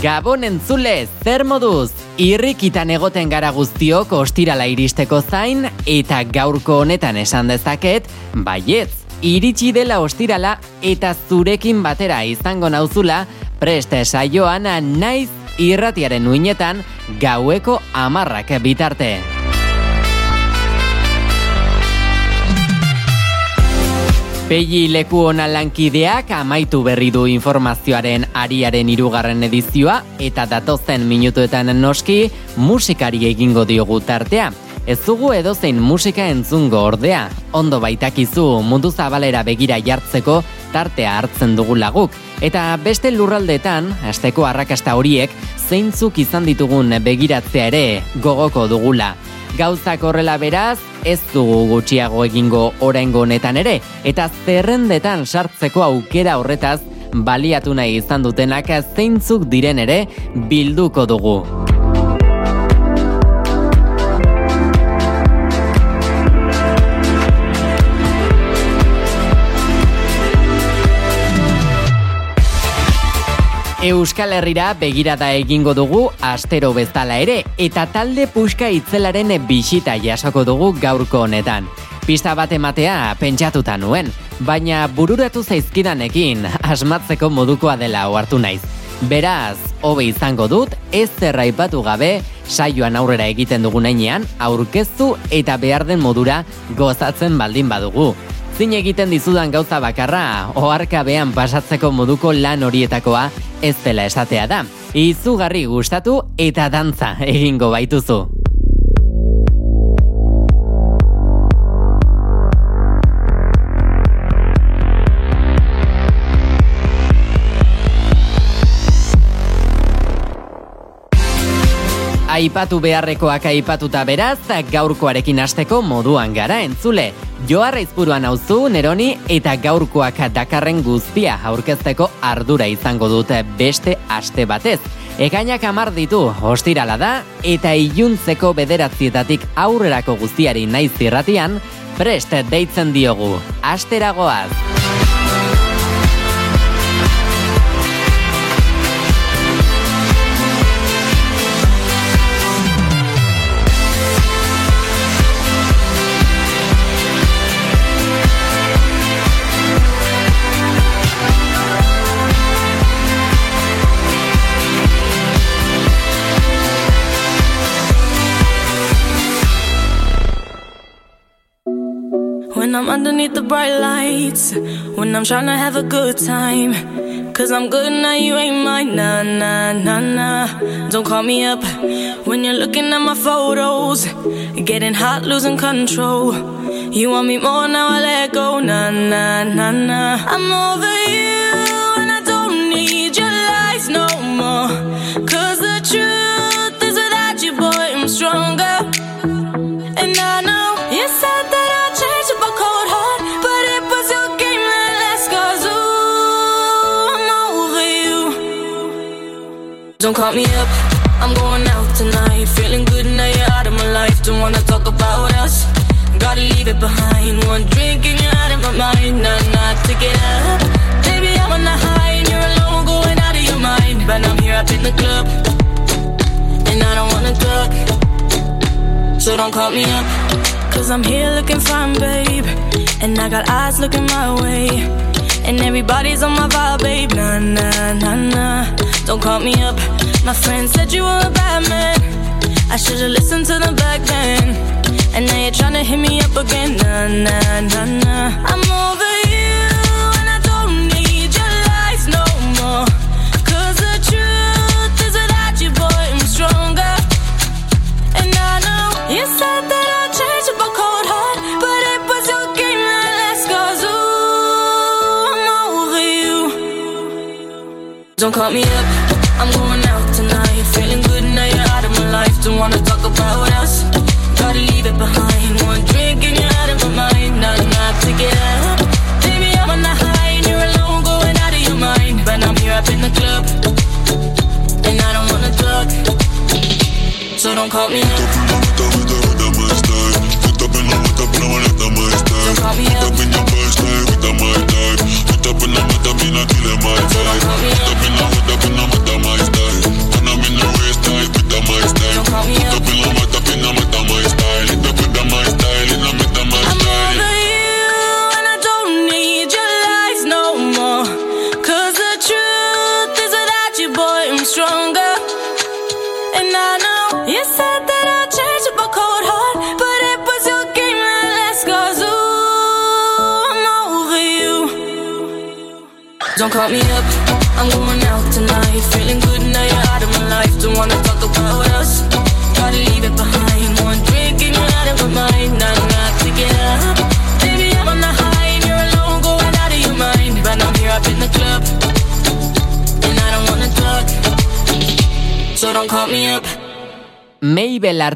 Gabon entzule, zer moduz? Irrikitan egoten gara guztiok ostirala iristeko zain eta gaurko honetan esan dezaket, baietz, iritsi dela ostirala eta zurekin batera izango nauzula preste saioan naiz irratiaren uinetan gaueko amarrak bitarte. Pegi leku ona lankideak amaitu berri du informazioaren ariaren irugarren edizioa eta datozen minutuetan noski musikari egingo diogu tartea. Ez dugu edozein musika entzungo ordea, ondo baitakizu mundu zabalera begira jartzeko tartea hartzen dugu laguk. Eta beste lurraldetan, asteko arrakasta horiek, zeintzuk izan ditugun begiratzea ere gogoko dugula. Gauzak horrela beraz, ez dugu gutxiago egingo oraingo honetan ere, eta zerrendetan sartzeko aukera horretaz baliatu nahi izan dutenak zeintzuk diren ere bilduko dugu. Euskal Herrira begirada egingo dugu astero bezala ere eta talde puska itzelaren bisita jasoko dugu gaurko honetan. Pista bat ematea pentsatuta nuen, baina bururatu zaizkidanekin asmatzeko modukoa dela ohartu naiz. Beraz, hobe izango dut, ez zerraipatu gabe, saioan aurrera egiten dugun einean, aurkeztu eta behar den modura gozatzen baldin badugu zin egiten dizudan gauza bakarra, oharkabean pasatzeko moduko lan horietakoa ez dela esatea da. Izugarri gustatu eta dantza egingo baituzu. Aipatu beharrekoak aipatuta beraz, gaurkoarekin hasteko moduan gara entzule. Joarra izpuruan auzu, Neroni, eta gaurkoak dakarren guztia aurkezteko ardura izango dute beste aste batez. Ekainak amar ditu, ostirala da, eta iluntzeko bederatzietatik aurrerako guztiari naiz zirratian, prest deitzen diogu. Asteragoaz! When I'm underneath the bright lights, when I'm trying to have a good time. Cause I'm good now, you ain't mine. Nah, nah, nah, nah. Don't call me up when you're looking at my photos. Getting hot, losing control. You want me more now, I let go. Nah, nah, nah, nah. I'm over you, Don't call me up, I'm going out tonight. Feeling good now you're out of my life. Don't wanna talk about us. Gotta leave it behind. One drink and you're out of my mind. Nah, nah, take it up. Baby, I'm on the high and you're alone, going out of your mind. But I'm here up in the club, and I don't wanna talk. So don't call me up. Cause I'm here looking fine, babe. And I got eyes looking my way. And everybody's on my vibe, babe. Nah, nah, nah, nah. Don't call me up. My friend said you were a bad man. I should've listened to the back then. And now you're trying to hit me up again. Nah, nah, nah, nah. I'm over you, and I don't need your lies no more. Cause the truth is without you, boy, I'm stronger. And I know you said that I'd change with my cold heart. But it was your game that last cause, ooh, I'm over you. Don't call me up. Me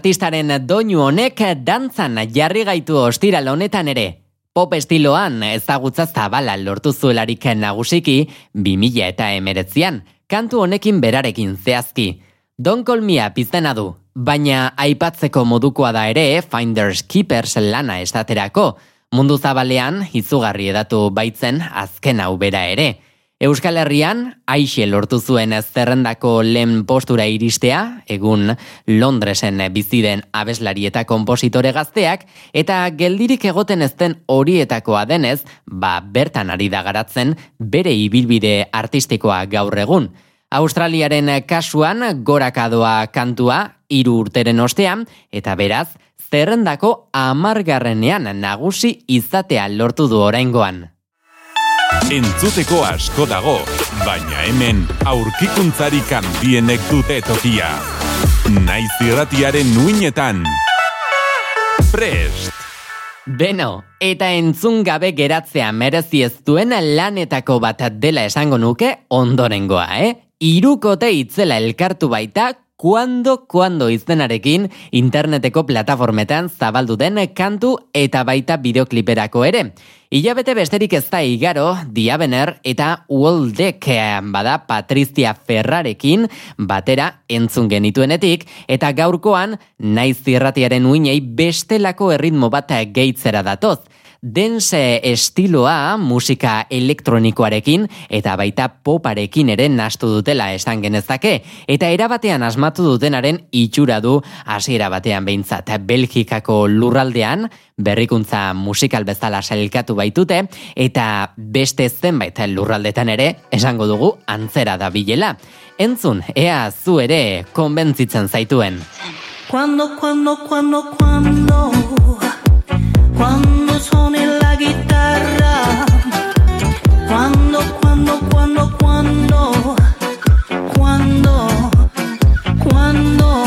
artistaren doinu honek dantzan jarri gaitu ostiral honetan ere. Pop estiloan ezagutza zabala lortu zuelarik nagusiki 2000 eta emeretzian, kantu honekin berarekin zehazki. Don Kolmia piztena du, baina aipatzeko modukoa da ere Finders Keepers lana estaterako, mundu zabalean izugarri edatu baitzen azken hau bera ere. Euskal Herrian, aixe lortu zuen zerrendako lehen postura iristea, egun Londresen biziden abeslari eta kompositore gazteak, eta geldirik egoten ezten horietakoa denez, ba bertan ari da garatzen bere ibilbide artistikoa gaur egun. Australiaren kasuan gorakadoa kantua hiru urteren ostean, eta beraz, zerrendako amargarrenean nagusi izatea lortu du oraingoan. Entzuteko asko dago, baina hemen aurkikuntzarik handienek dute tokia. Naiz irratiaren nuinetan. Prest! Beno, eta entzun gabe geratzea merezi ez duen lanetako bat dela esango nuke ondorengoa, eh? Irukote itzela elkartu baita kuando kuando izenarekin interneteko plataformetan zabaldu den kantu eta baita bideokliperako ere. Ilabete besterik ez da igaro, Diabener eta Woldek bada Patrizia Ferrarekin batera entzun genituenetik, eta gaurkoan naiz zirratiaren uinei bestelako erritmo bat gehitzera datoz dense estiloa musika elektronikoarekin eta baita poparekin ere nastu dutela esan genezake eta erabatean asmatu dutenaren itxura du hasiera batean behintzat Belgikako lurraldean berrikuntza musikal bezala sailkatu baitute eta beste zenbait lurraldetan ere esango dugu antzera da bilela. Entzun, ea zu ere konbentzitzen zaituen. Cuando, cuando, cuando, cuando, cuando suene la guitarra, cuando, cuando, cuando, cuando, cuando, quando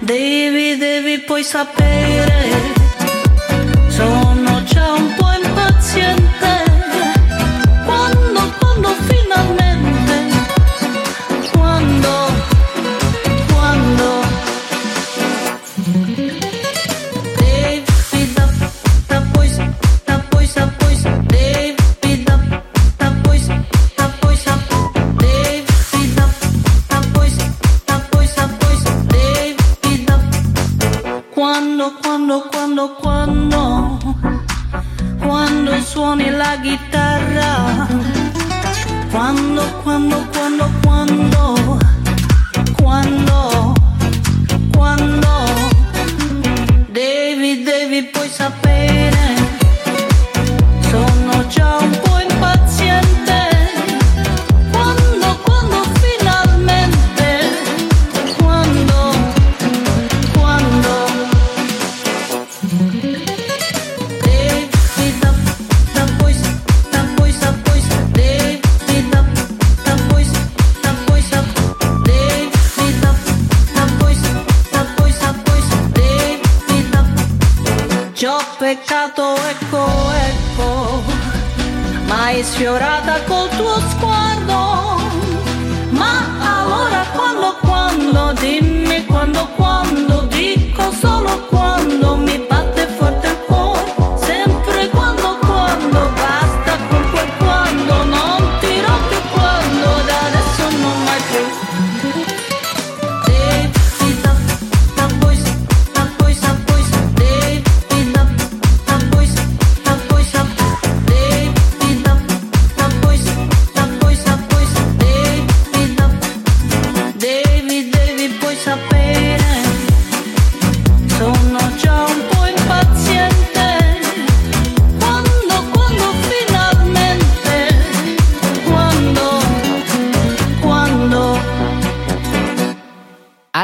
devi, devi poi sapere,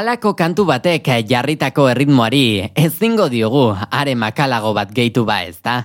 Alako kantu batek jarritako erritmoari ezingo diogu are makalago bat gehitu ba ez da.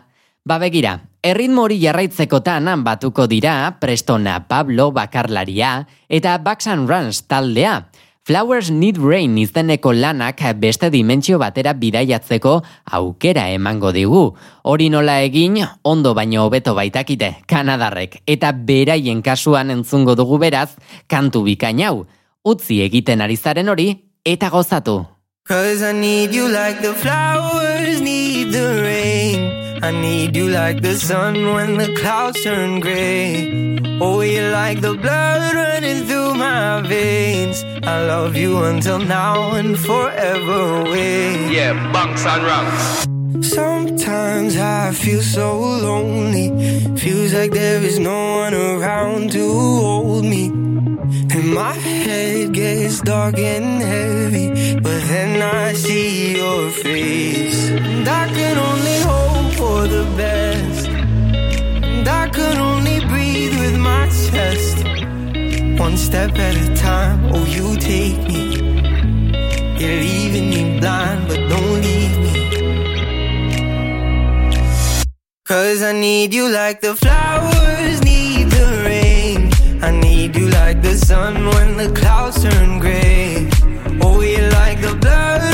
Ba begira, erritmo hori jarraitzekotan batuko dira Prestona Pablo bakarlaria eta Bucks and Runs taldea. Flowers Need Rain izeneko lanak beste dimentsio batera bidaiatzeko aukera emango digu. Hori nola egin, ondo baino hobeto baitakite, Kanadarrek, eta beraien kasuan entzungo dugu beraz, kantu bikain hau. Utzi egiten ari zaren hori, eta gozatu. Cause I need you like the flowers need the rain. I need you like the sun when the clouds turn gray. Oh, you're like the blood running through my veins. I love you until now and forever away. Yeah, bunks and rocks. Sometimes I feel so lonely. Feels like there is no one around to hold me. And my head gets dark and heavy. But then I see your face. And I can only hope for the best. And I can only breathe with my chest. One step at a time, oh, you take me. You're leaving me blind, but don't leave me. Cause I need you like the flowers. I need you like the sun when the clouds turn gray. Oh, you're like the blood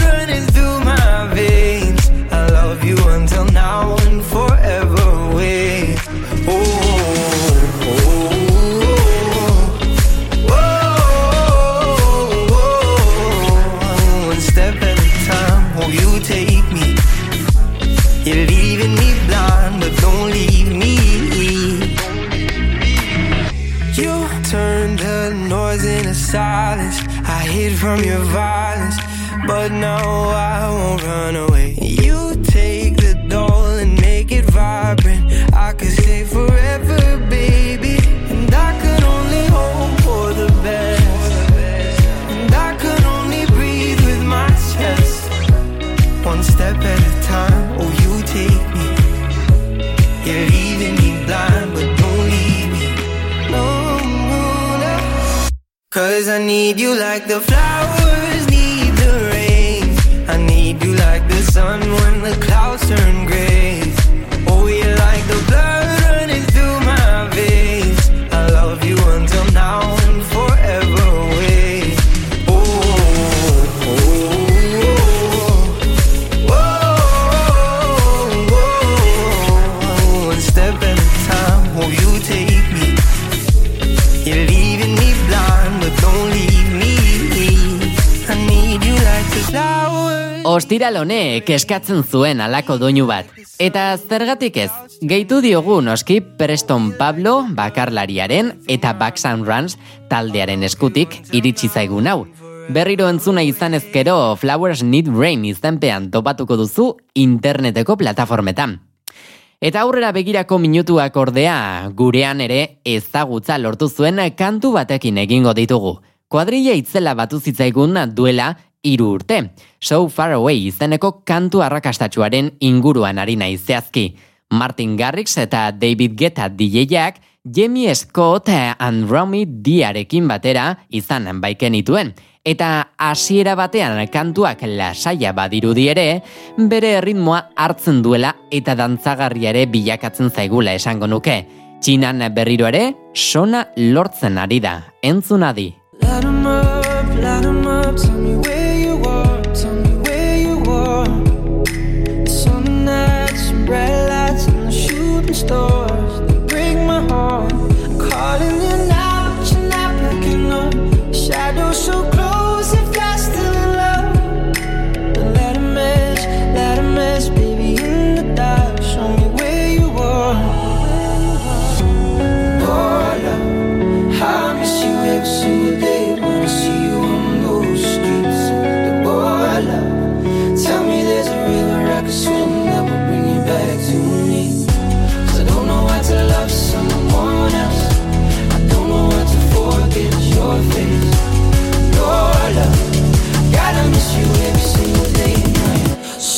Honek eskatzen zuen alako doinu bat. Eta zergatik ez, gehitu diogu noski Preston Pablo bakarlariaren eta Bucks and Runs taldearen eskutik iritsi zaigun hau. Berriro entzuna izan ezkero Flowers Need Rain izenpean topatuko duzu interneteko plataformetan. Eta aurrera begirako minutuak ordea, gurean ere ezagutza lortu zuen kantu batekin egingo ditugu. Kuadrilla itzela batu zitzaigun duela hiru urte. So Far Away izeneko kantu arrakastatsuaren inguruan ari naiz zehazki. Martin Garrix eta David Guetta DJak Jamie Scott and Romy Diarekin batera izan baikenituen. Eta hasiera batean kantuak lasaia badirudi ere, bere erritmoa hartzen duela eta dantzagarria ere bilakatzen zaigula esango nuke. Txinan berriro ere, sona lortzen ari da. Entzuna di. Light up, light up, so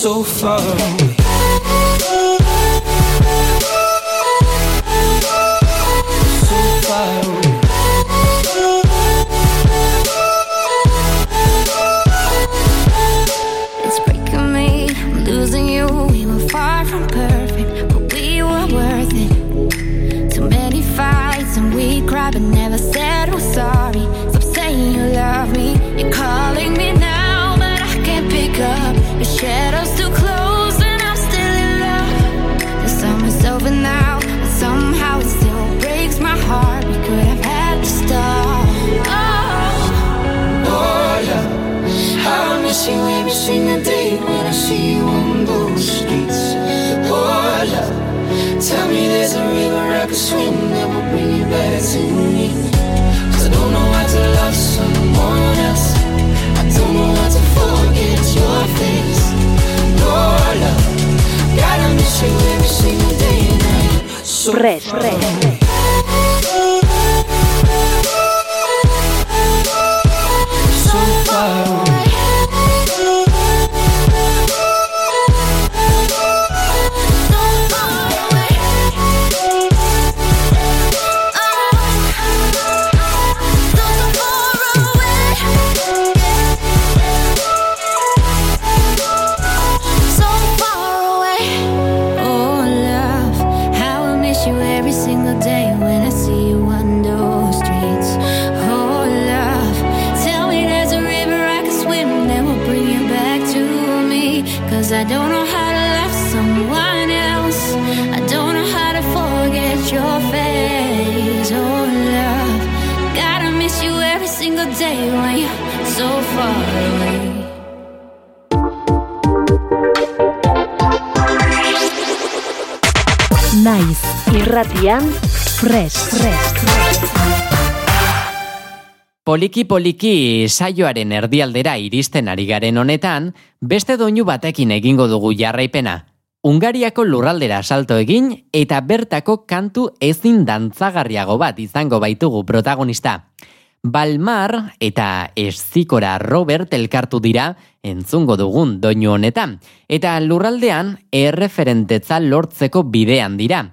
so far away. So far away. It's breaking me, I'm losing you. We were far from perfect, but we were worth it. Too many fights and we cried, but never said we're sorry. Stop saying you love me. see we between the day when I see you on those streets. Oh, love, tell me there's a river I could swim that will bring you back to me. Cause I don't know how to love someone else. I don't know how to forget your face. No, love, gotta miss you every single day and night. So, press, press. irratian, fresh, fresh, fresh. Poliki poliki saioaren erdialdera iristen ari garen honetan, beste doinu batekin egingo dugu jarraipena. Ungariako lurraldera salto egin eta bertako kantu ezin dantzagarriago bat izango baitugu protagonista. Balmar eta Ezikora Robert elkartu dira entzungo dugun doinu honetan eta lurraldean erreferentetza lortzeko bidean dira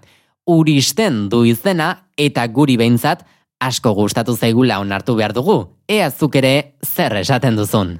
uristen du izena eta guri behintzat asko gustatu zaigula onartu behar dugu. Ea zuk ere zer esaten duzun.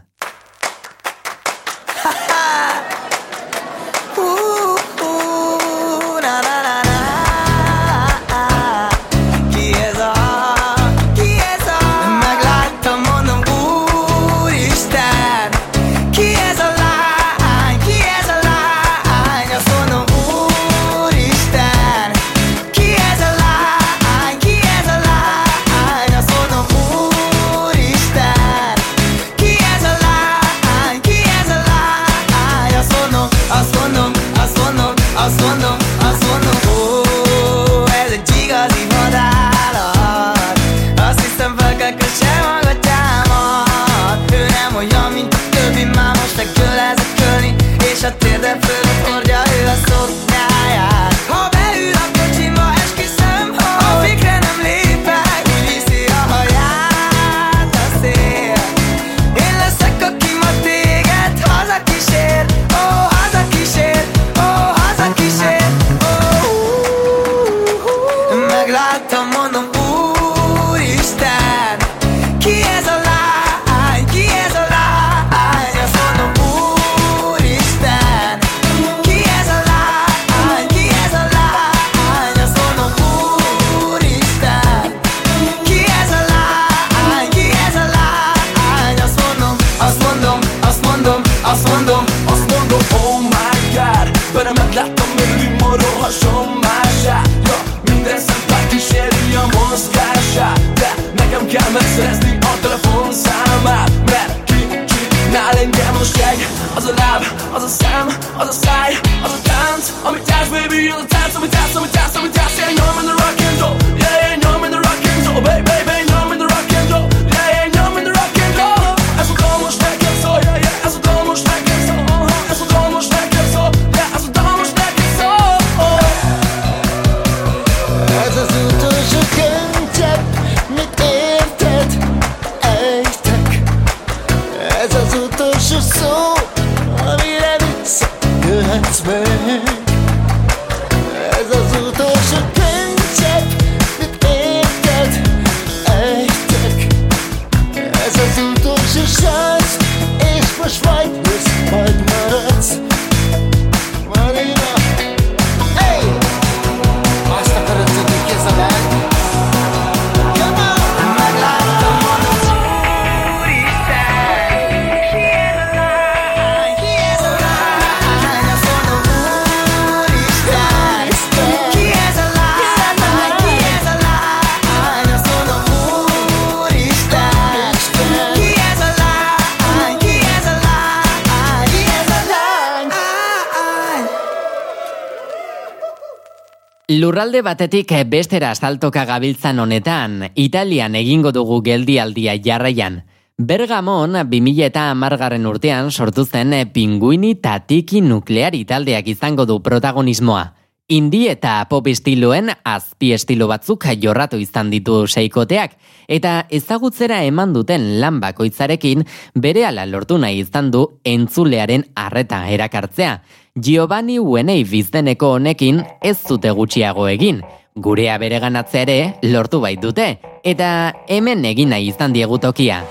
Lurralde batetik bestera saltoka gabiltzan honetan, Italian egingo dugu geldialdia jarraian. Bergamon 2000 eta amargarren urtean sortu zen pinguini tatiki nukleari taldeak izango du protagonismoa. Indi eta pop estiloen azpi estilo batzuk jorratu izan ditu seikoteak, eta ezagutzera eman duten lan bakoitzarekin bere ala lortu nahi izan du entzulearen arreta erakartzea. Giovanni Uenei bizdeneko honekin ez dute gutxiago egin, gurea bere ganatzea ere lortu bait dute, eta hemen egin nahi izan diegu tokia.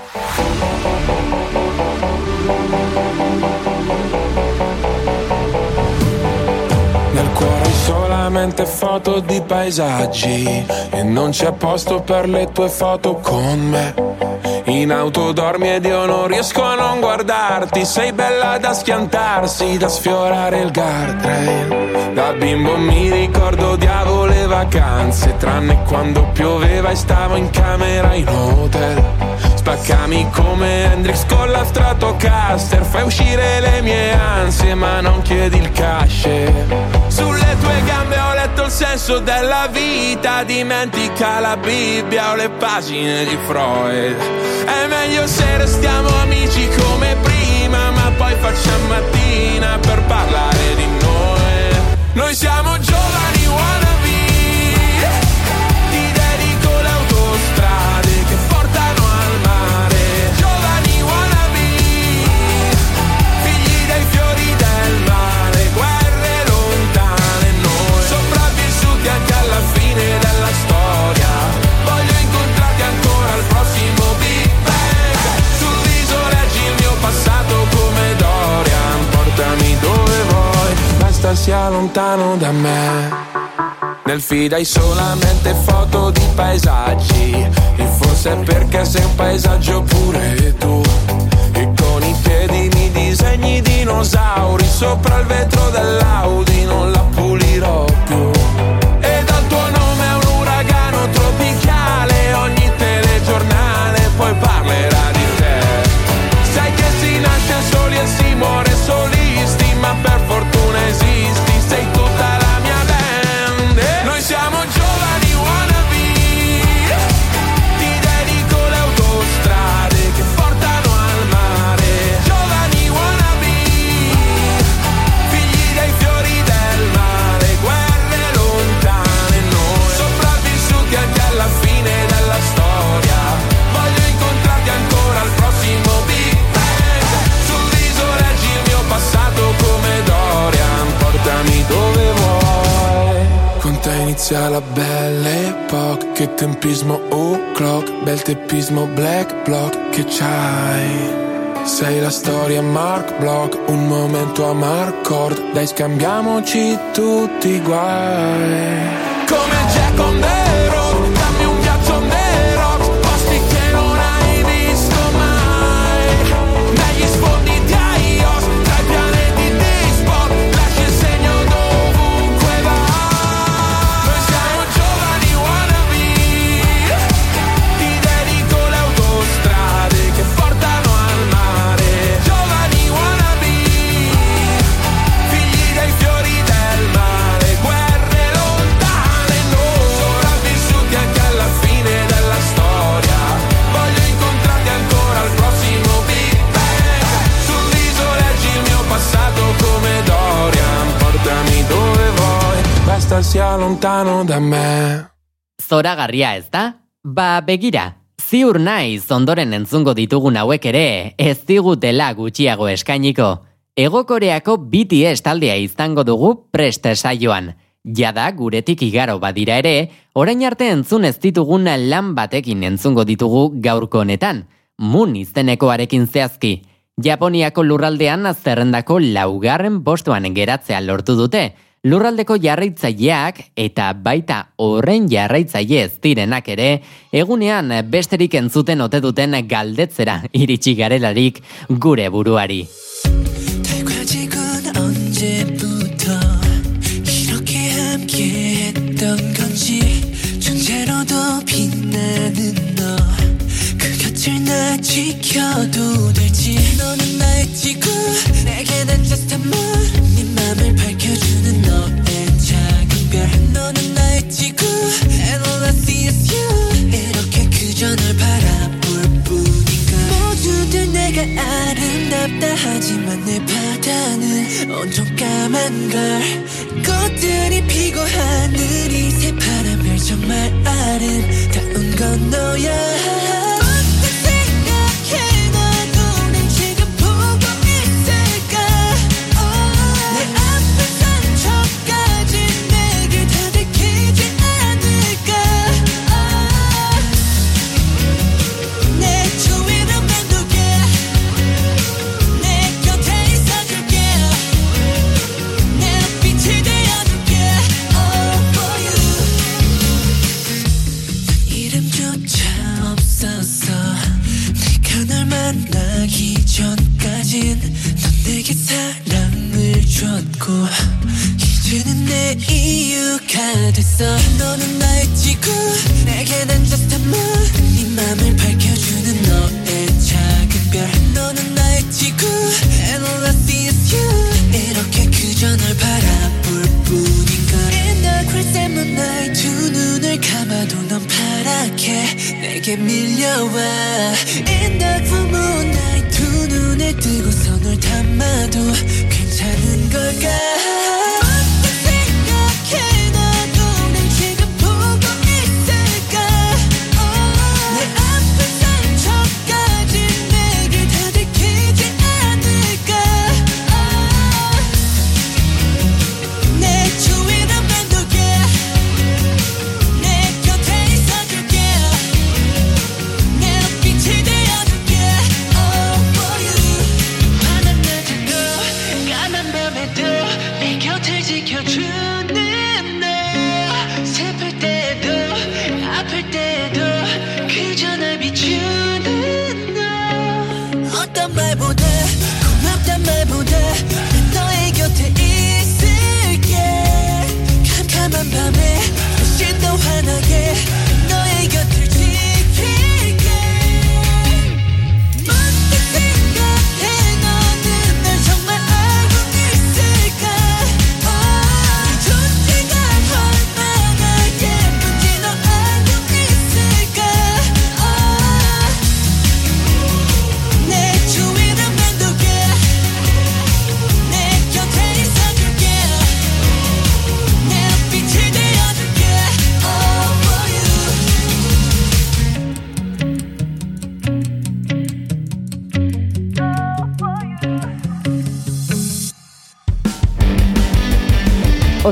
Solamente foto di paesaggi e non c'è posto per le tue foto con me. In auto dormi ed io non riesco a non guardarti, sei bella da schiantarsi, da sfiorare il guardrail. Da bimbo mi ricordo odiavo le vacanze, tranne quando pioveva e stavo in camera in hotel. Spaccami come Hendrix con la Stratocaster. Fai uscire le mie ansie ma non chiedi il cash. Sulle tue gambe ho letto il senso della vita. Dimentica la Bibbia o le pagine di Freud. È meglio se restiamo amici come prima Ma poi facciamo mattina per parlare di noi. Noi siamo giovani lontano da me. Nel feed hai solamente foto di paesaggi. E forse è perché sei un paesaggio pure tu. E con i piedi mi disegni dinosauri. Sopra il vetro dell'Audi non la pulirò inizia la belle epoca Che tempismo o'clock Bel teppismo black block. Che c'hai? Sei la storia Mark Block, un momento a Marcord, dai scambiamoci tutti i guai. Come Jack on the lontano da me. Zoragarria ez da? Ba begira, ziur naiz ondoren entzungo ditugun hauek ere ez digutela gutxiago eskainiko. Egokoreako BTS taldea izango dugu preste saioan. Jada guretik igaro badira ere, orain arte entzun ez ditugun lan batekin entzungo ditugu gaurko honetan. Moon izenekoarekin zehazki. Japoniako lurraldean zerrendako laugarren postuan geratzea lortu dute, lurraldeko jarraitzaileak eta baita horren jarraitzaile ez direnak ere, egunean besterik entzuten ote duten galdetzera iritsi garelarik gure buruari. 달과지군 언제부터 이렇게 함께 했던 밤을 밝혀주는 너의 작은 별. 너는 나의 지구. And all I see you. 이렇게 그저 널 바라볼 뿐인가 모두들 내가 아름답다. 하지만 내 바다는 온통 까만 걸. 꽃들이 피고 하늘이 새파란 별 정말 아름다운 건 너야.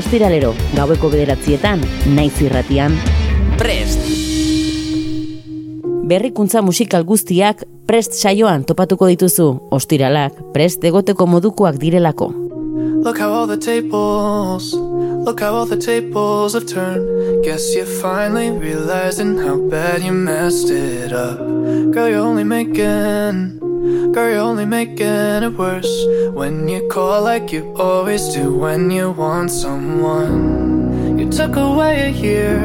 Ostiralero, gaueko bederatzietan, naiz irratian. Prest! Berrikuntza musikal guztiak prest saioan topatuko dituzu, ostiralak prest egoteko modukoak direlako. Look how all the tables, look how all the tables have turned. Guess you're finally realizing how bad you messed it up. Girl, you're only making, girl, you're only making it worse. When you call like you always do when you want someone. You took away a year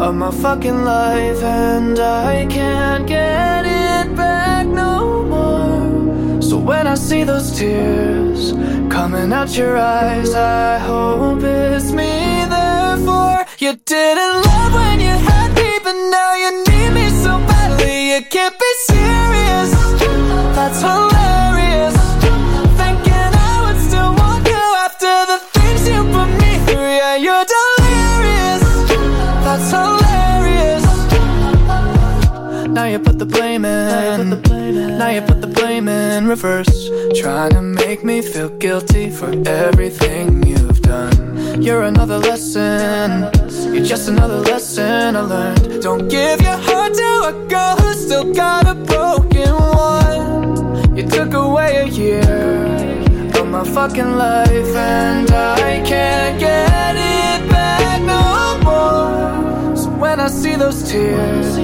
of my fucking life, and I can't get it back no more. So when I see those tears coming out your eyes, I hope it's me. Therefore, you didn't love when you had me, but now you need me so badly. You can't be serious. That's hilarious. Thinking I would still want you after the things you put me through. Yeah, you're delirious. That's hilarious. Now you put the blame in. Now you put the blame in reverse. Trying to make me feel guilty for everything you've done. You're another lesson. You're just another lesson I learned. Don't give your heart to a girl who's still got a broken one. You took away a year of my fucking life, and I can't get it back no more. So when I see those tears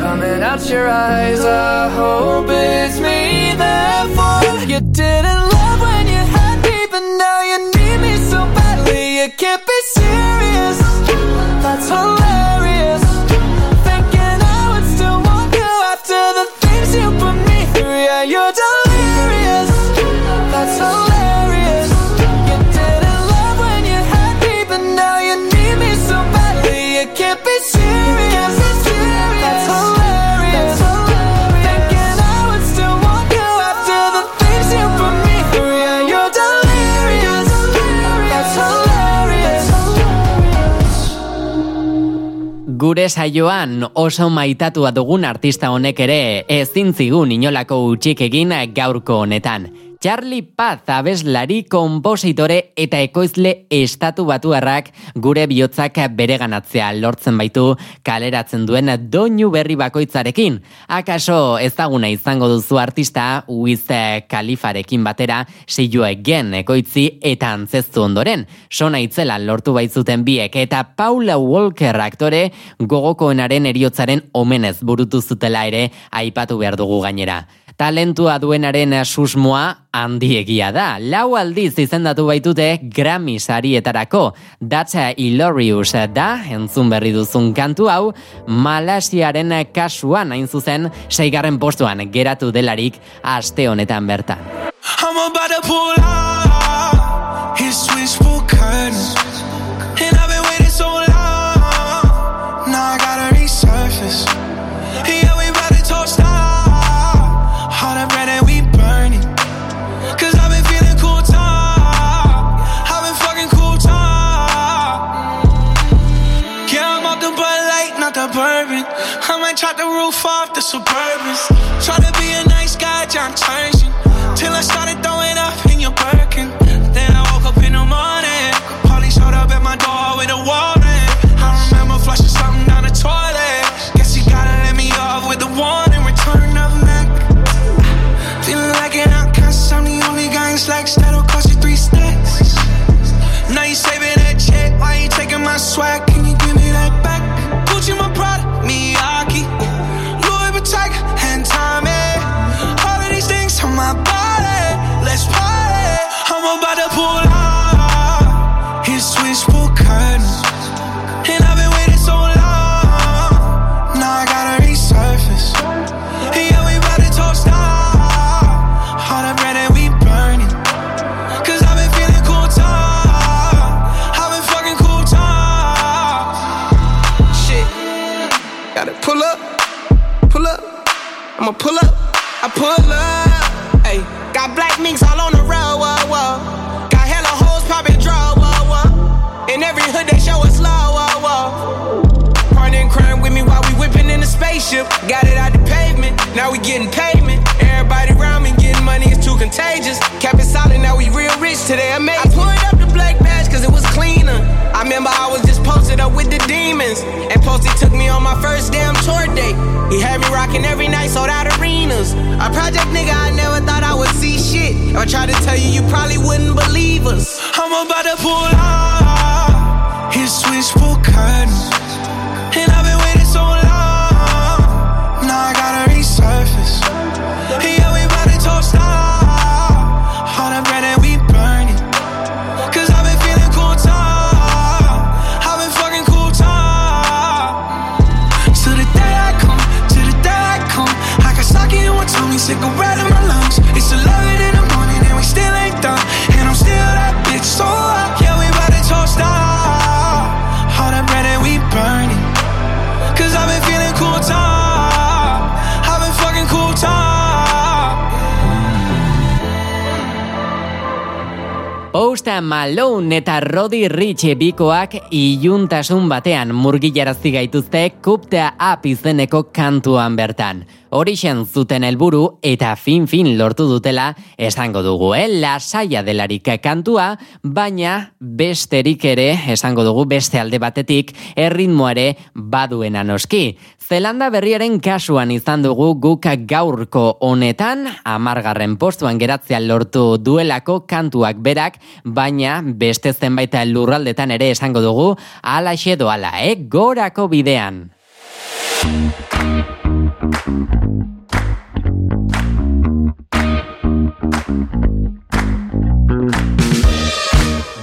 coming out your eyes, I hope it's me. Therefore, you didn't love when you had me, but now you need me so badly. You can't be serious. That's hilarious. You're delirious. Gure saioan oso maitatua dugun artista honek ere ezin zigun inolako utxik egin gaurko honetan. Charlie Paz abeslari, kompositore eta ekoizle estatu batuarrak gure bihotzak bereganatzea lortzen baitu kaleratzen duen doinu berri bakoitzarekin. Akaso ezaguna izango duzu artista Wiz Kalifarekin batera sillo egen ekoitzi eta antzestu ondoren. Sona itzela lortu baitzuten biek eta Paula Walker aktore gogokoenaren eriotzaren omenez burutu zutela ere aipatu behar dugu gainera. Talentua duenaren susmoa handiegia da. Lau aldiz izendatu baitute Grammy sarietarako. Datza Ilorius da, entzun berri duzun kantu hau, Malasiaren kasuan hain zuzen, seigarren postuan geratu delarik aste honetan bertan. I'm about to pull out his switchboard curtains. The roof off the Suburbans. Try to be a nice guy, John Turgeon. I'ma pull up, I pull up. Hey, got black minks all on the road, whoa, whoa. Got hella hoes popping draw, whoa, whoa. In every hood they show us love, whoa, whoa. Partner crime with me while we whipping in the spaceship. Got it out the pavement, now we getting payment. Everybody around me getting money is too contagious. Kept it solid, now we real rich today. Amazing. I pulled up black badge cause it was cleaner. I remember I was just posted up with the demons. And Posty took me on my first damn tour date. He had me rocking every night, sold out arenas. A project nigga, I never thought I would see shit. If I tried to tell you, you probably wouldn't believe us. I'm about to pull out his curtains. And Post Malone eta Roddy Rich bikoak iluntasun batean murgilarazti gaituzte kuptea ap izeneko kantuan bertan. Horixen zuten helburu eta fin-fin lortu dutela esango dugu, eh? Lasaia delarik kantua, baina besterik ere, esango dugu beste alde batetik, erritmoare baduena noski. Zelanda berriaren kasuan izan dugu guk gaurko honetan, amargarren postuan geratzea lortu duelako kantuak berak, baina beste zenbait lurraldetan ere esango dugu, ala doala, eh? Gorako bidean.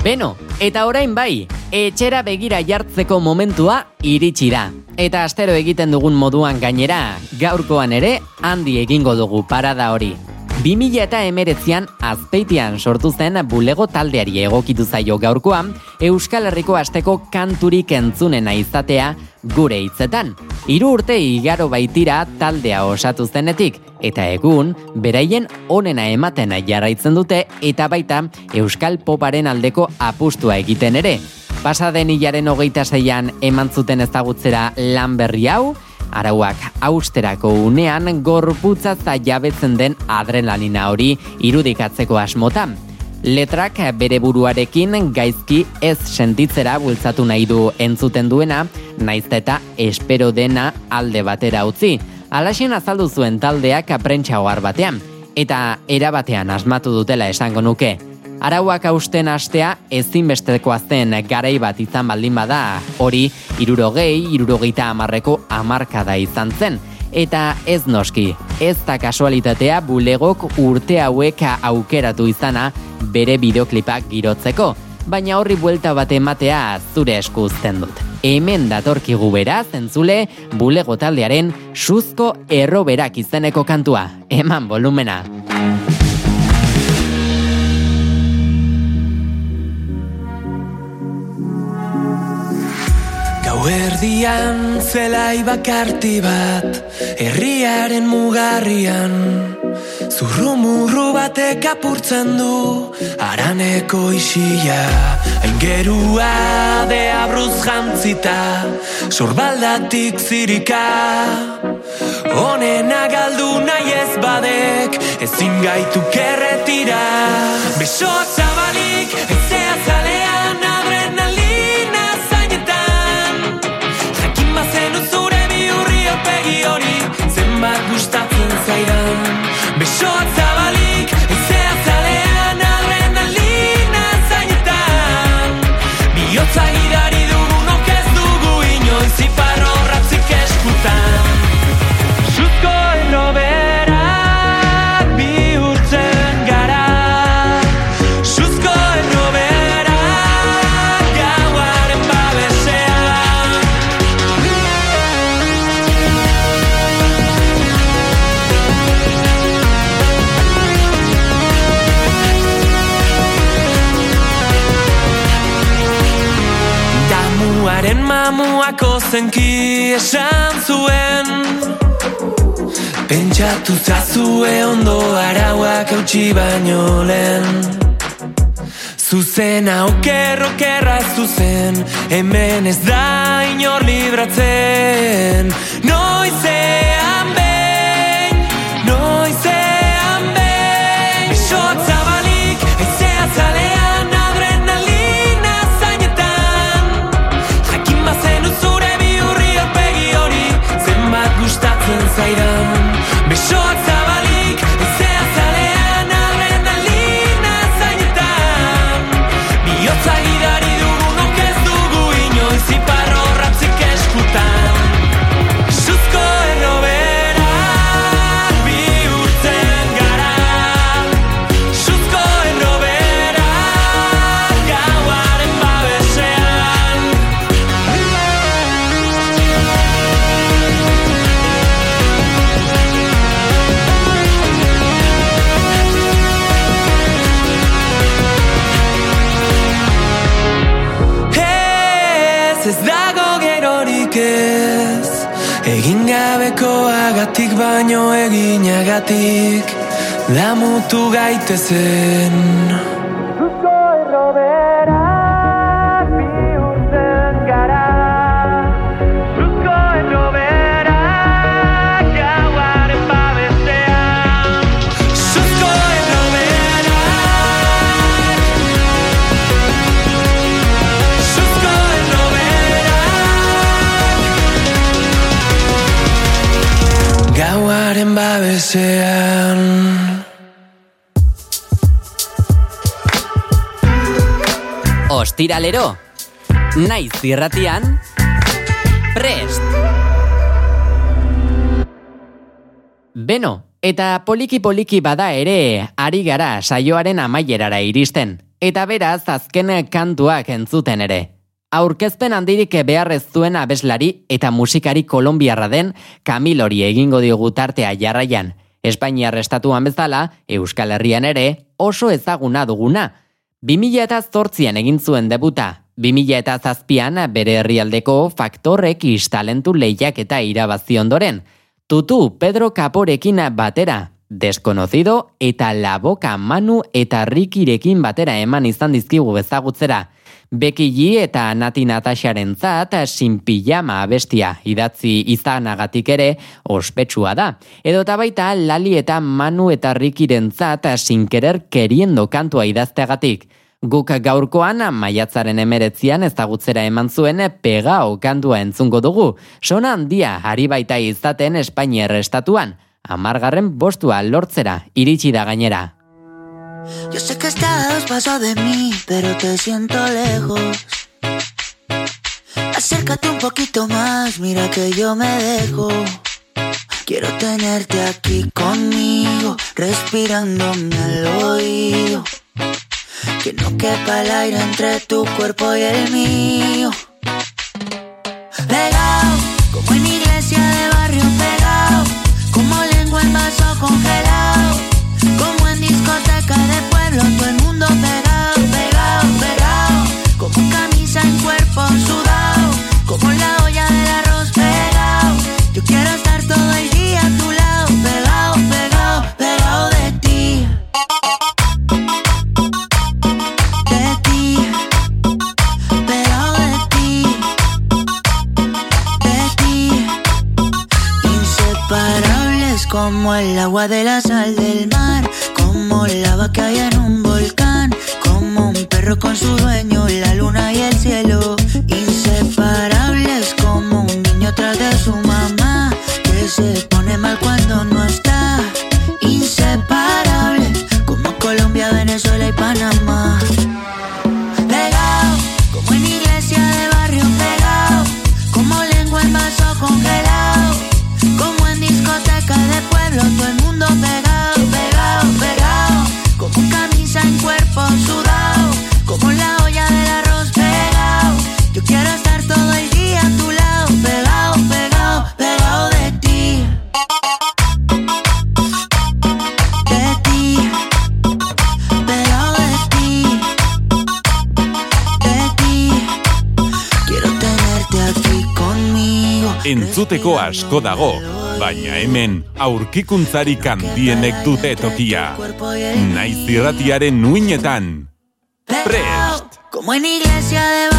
Beno, eta orain bai, etxera begira jartzeko momentua iritsi da. Eta astero egiten dugun moduan gainera, gaurkoan ere handi egingo dugu parada hori. 2000 eta emeretzian azpeitian sortu zen bulego taldeari egokitu zaio gaurkoan, Euskal Herriko asteko kanturik entzunena izatea gure hitzetan. Hiru urte igaro baitira taldea osatu zenetik, eta egun, beraien onena ematen jarraitzen dute eta baita Euskal Poparen aldeko apustua egiten ere. Pasaden hilaren hogeita zeian eman zuten ezagutzera lan berri hau, arauak austerako unean gorputzazta jabetzen den adrenalina hori irudikatzeko asmotan. Letrak bere buruarekin gaizki ez sentitzera bultzatu nahi du entzuten duena, naiz eta espero dena alde batera utzi. Alaxen azaldu zuen taldeak aprentsa ohar batean, eta erabatean asmatu dutela esango nuke. Arauak hausten astea ezinbestekoa zen garai bat izan baldin bada, hori irurogei, irurogeita amarreko amarkada izan zen. Eta ez noski, ez da kasualitatea bulegok urte hauek aukeratu izana bere bideoklipak girotzeko, baina horri buelta bat ematea zure esku uzten dut. Hemen datorkigu beraz, entzule, bulego taldearen suzko erroberak izeneko kantua. Eman volumena. Gau erdian zelai bakarti bat Herriaren mugarrian. Zurrumurru batek apurtzen du Araneko isila Aingerua de abruz jantzita Sorbaldatik zirika. Honena galdu nahi ez badek Ezin gaitu kerretira Besoak zabalik Ezea zalean Besoak mamuako zenki esan zuen. Pentsatu zazue ondo arauak eutxi baino lehen. Zuzena okerro kerra zuzen Hemen ez da inor libratzen. Noizean 最だ Damutu gaitezen Ostiralero, naiz zirratian, prest! Beno, eta poliki-poliki bada ere, ari gara saioaren amaierara iristen, eta beraz azken kantuak entzuten ere. Aurkezpen handirik beharrez zuen abeslari eta musikari kolombiarra den Kamilori egingo diogu tartea jarraian. Espainiar estatuan bezala, Euskal Herrian ere, oso ezaguna duguna. 2000 eta zortzian egin zuen debuta, 2000 eta zazpian bere herrialdeko faktorrek istalentu lehiak eta irabazi ondoren. Tutu Pedro Kaporekin batera, desconocido eta la boca Manu eta Rikirekin batera eman izan dizkigu bezagutzera. Bekili eta Nati Nataxaren zat, sin pijama abestia idatzi izanagatik ere ospetsua da. Edo eta baita Lali eta Manu eta Rikiren zat, sin querer keriendo kantua idazteagatik. Guk gaurkoan maiatzaren emeretzian ezagutzera eman zuen pegao kantua entzungo dugu. Sona handia ari baita izaten Espainier estatuan. Amargarren bostua lortzera iritsi da gainera. Yo sé que estás pasos de mí, pero te siento lejos. Acércate un poquito más, mira que yo me dejo. Quiero tenerte aquí conmigo, respirándome al oído. Que no quepa el aire entre tu cuerpo y el mío. Como como el agua de la sal del mar, como lava que hay en un volcán, Entzuteko asko dago, baina hemen aurkikuntzarik handienek dute tokia. Naiz irratiaren nuinetan. Pegado, como en iglesia de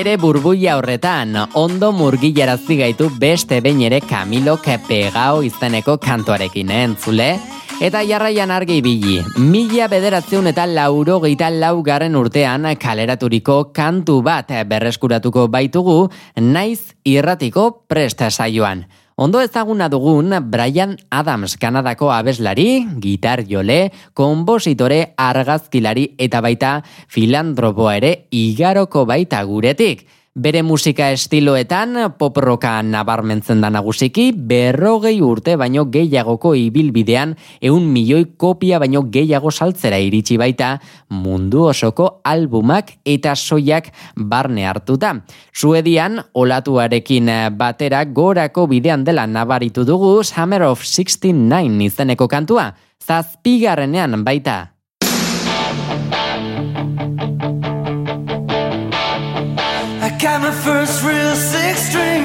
Bere burbuia horretan, ondo murgilarazi gaitu beste behin ere Camilo pegao izeneko kantuarekin, entzule? Eta jarraian argi ibili, mila bederatzeun eta lauro geita laugarren urtean kaleraturiko kantu bat berreskuratuko baitugu, naiz irratiko presta saioan. Ondo ezaguna dugun Brian Adams Kanadako abeslari, gitar jole, konbositore argazkilari eta baita filantropoa ere igaroko baita guretik. Bere musika estiloetan pop rocka nabarmentzen da nagusiki, berrogei urte baino gehiagoko ibilbidean eun milioi kopia baino gehiago saltzera iritsi baita mundu osoko albumak eta soiak barne hartuta. Suedian, olatuarekin batera gorako bidean dela nabaritu dugu Summer of 69 izeneko kantua, zazpigarrenean baita. Got my first real six string,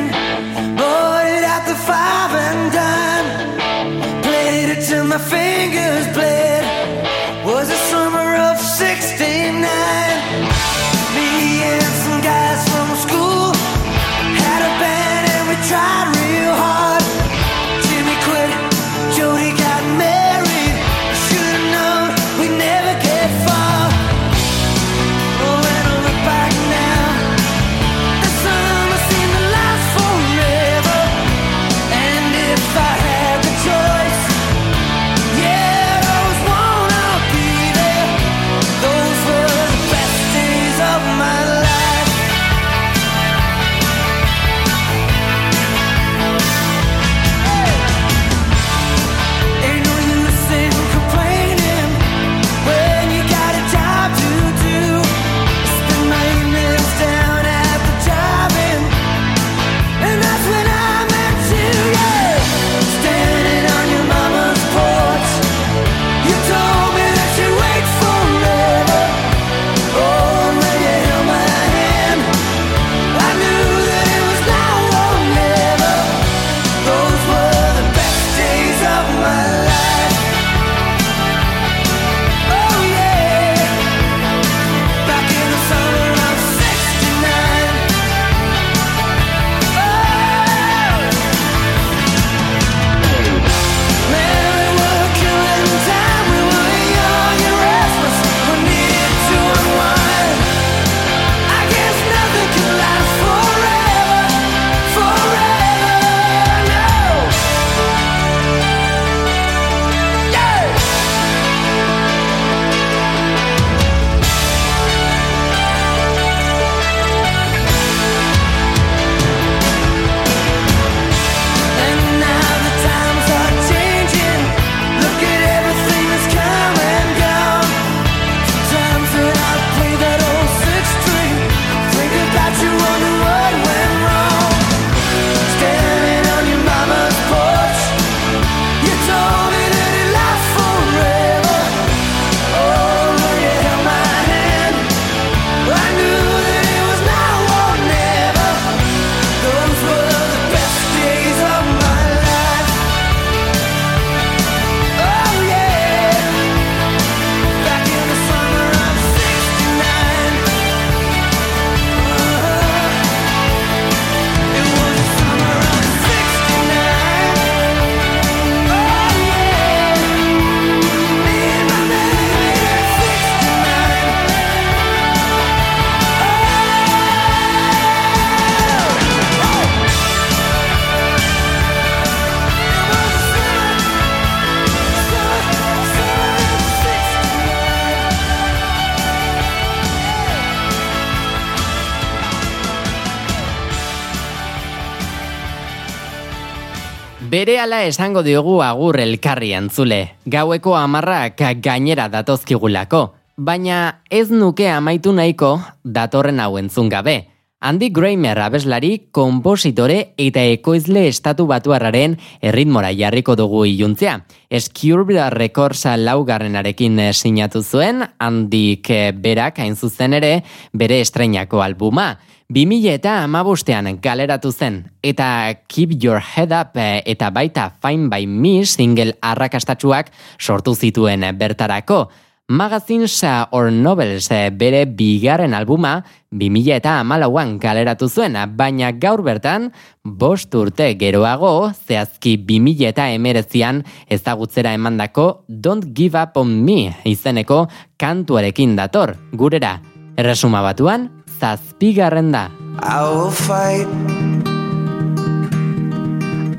Bere ala esango diogu agur elkarri entzule. Gaueko amarrak gainera datozkigulako. Baina ez nuke amaitu nahiko datorren hau entzun gabe. Andy Greimer abeslari, kompositore eta ekoizle estatu batuarraren erritmora jarriko dugu iluntzea. Escurvida Recordsa laugarrenarekin eh, sinatu zuen, handik berak hain zuzen ere bere estreinako albuma. 2000 eta amabustean galeratu zen, eta Keep Your Head Up eh, eta baita Fine By Me single arrakastatsuak sortu zituen bertarako. Magazines eh, or Novels bere bigarren albuma 2000 eta amalauan galeratu zuen, baina gaur bertan, bost urte geroago, zehazki 2000 eta emerezian ezagutzera emandako Don't Give Up On Me izeneko kantuarekin dator, gurera. Erresuma batuan, zazpigarren da. I will fight.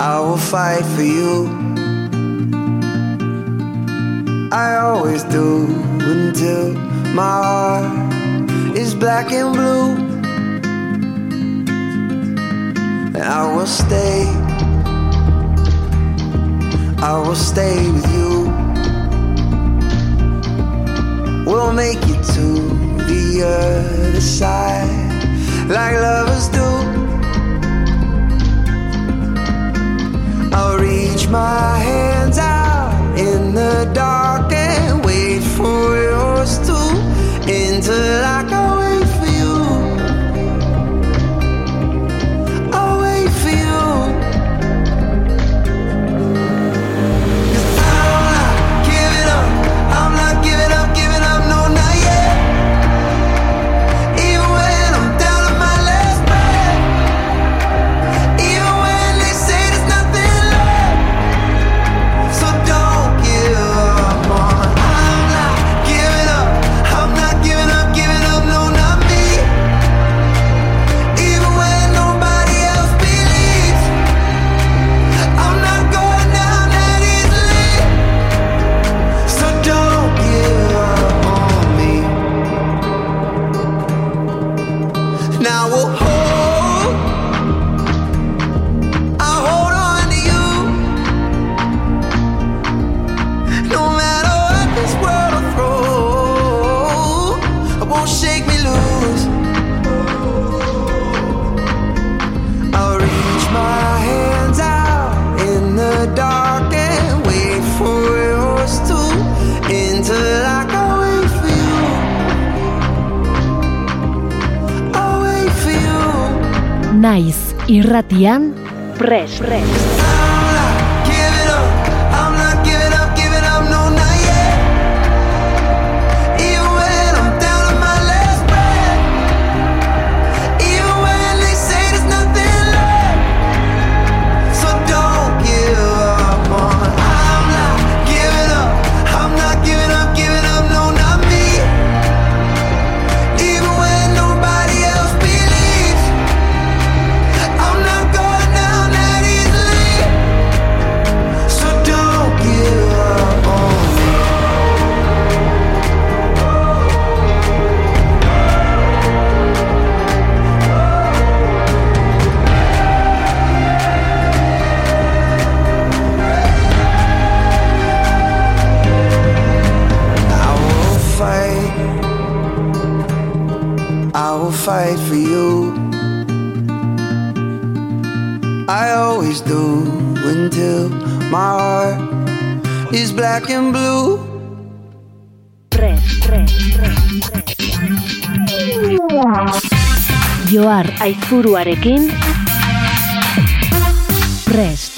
I will fight for you. I always do until my heart is black and blue. And I will stay. I will stay with you. We'll make it to the other side like lovers do. I'll reach my irratian prest. Giving Aizuruarekin prest.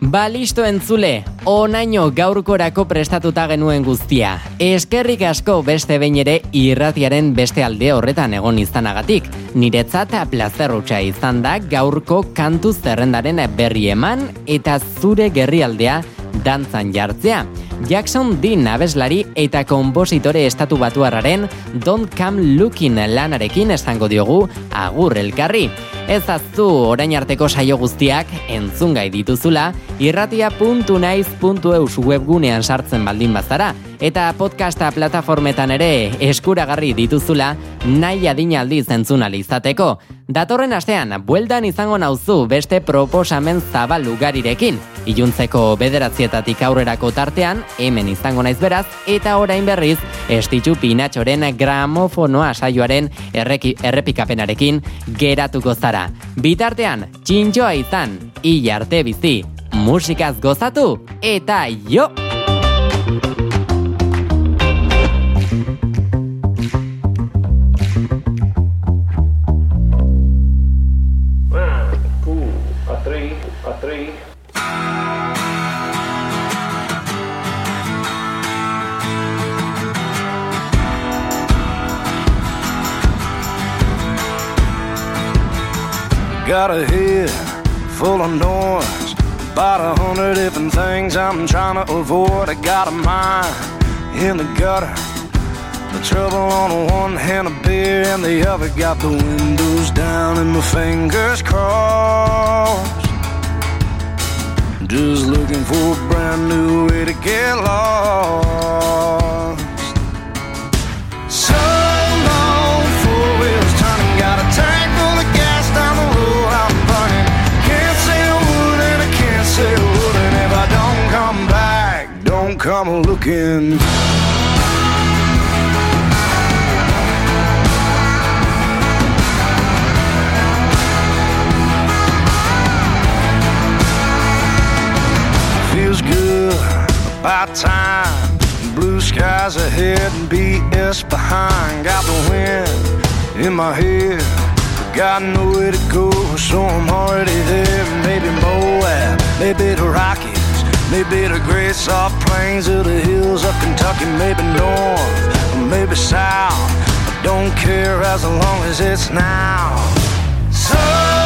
Ba listo entzule, onaino gaurkorako prestatuta genuen guztia. Eskerrik asko beste behin ere irratiaren beste alde horretan egon izanagatik. Niretzat plazerrutxa izan da gaurko kantu zerrendaren berri eman eta zure gerrialdea dantzan jartzea. Jackson Dean abeslari eta kompositore estatu batuarraren Don't Come Looking lanarekin esango diogu agur elkarri. Ez aztu orain arteko saio guztiak entzungai dituzula irratia.naiz.eus webgunean sartzen baldin bazara eta podcasta plataformetan ere eskuragarri dituzula nahi adina aldiz entzun izateko. Datorren astean, bueltan izango nauzu beste proposamen zabal ugarirekin. Iluntzeko bederatzietatik aurrerako tartean, hemen izango naiz beraz, eta orain berriz, estitxu pinatxoren gramofonoa saioaren erreki, errepikapenarekin geratuko zara. Bitartean, txintxoa izan, hil arte bizi, musikaz gozatu, eta jo! Got a head full of noise, about a hundred different things I'm trying to avoid. I got a mind in the gutter, the trouble on one hand, a beer, and the other got the windows down and my fingers crossed. Just looking for a brand new way to get lost. So come looking. Feels good, about time. Blue skies ahead and BS behind. Got the wind in my head, but got nowhere to go, so I'm already there. Maybe Moab, maybe the Rockies, maybe the great soft plains of the hills of Kentucky, maybe north, or maybe south. I don't care as long as it's now. So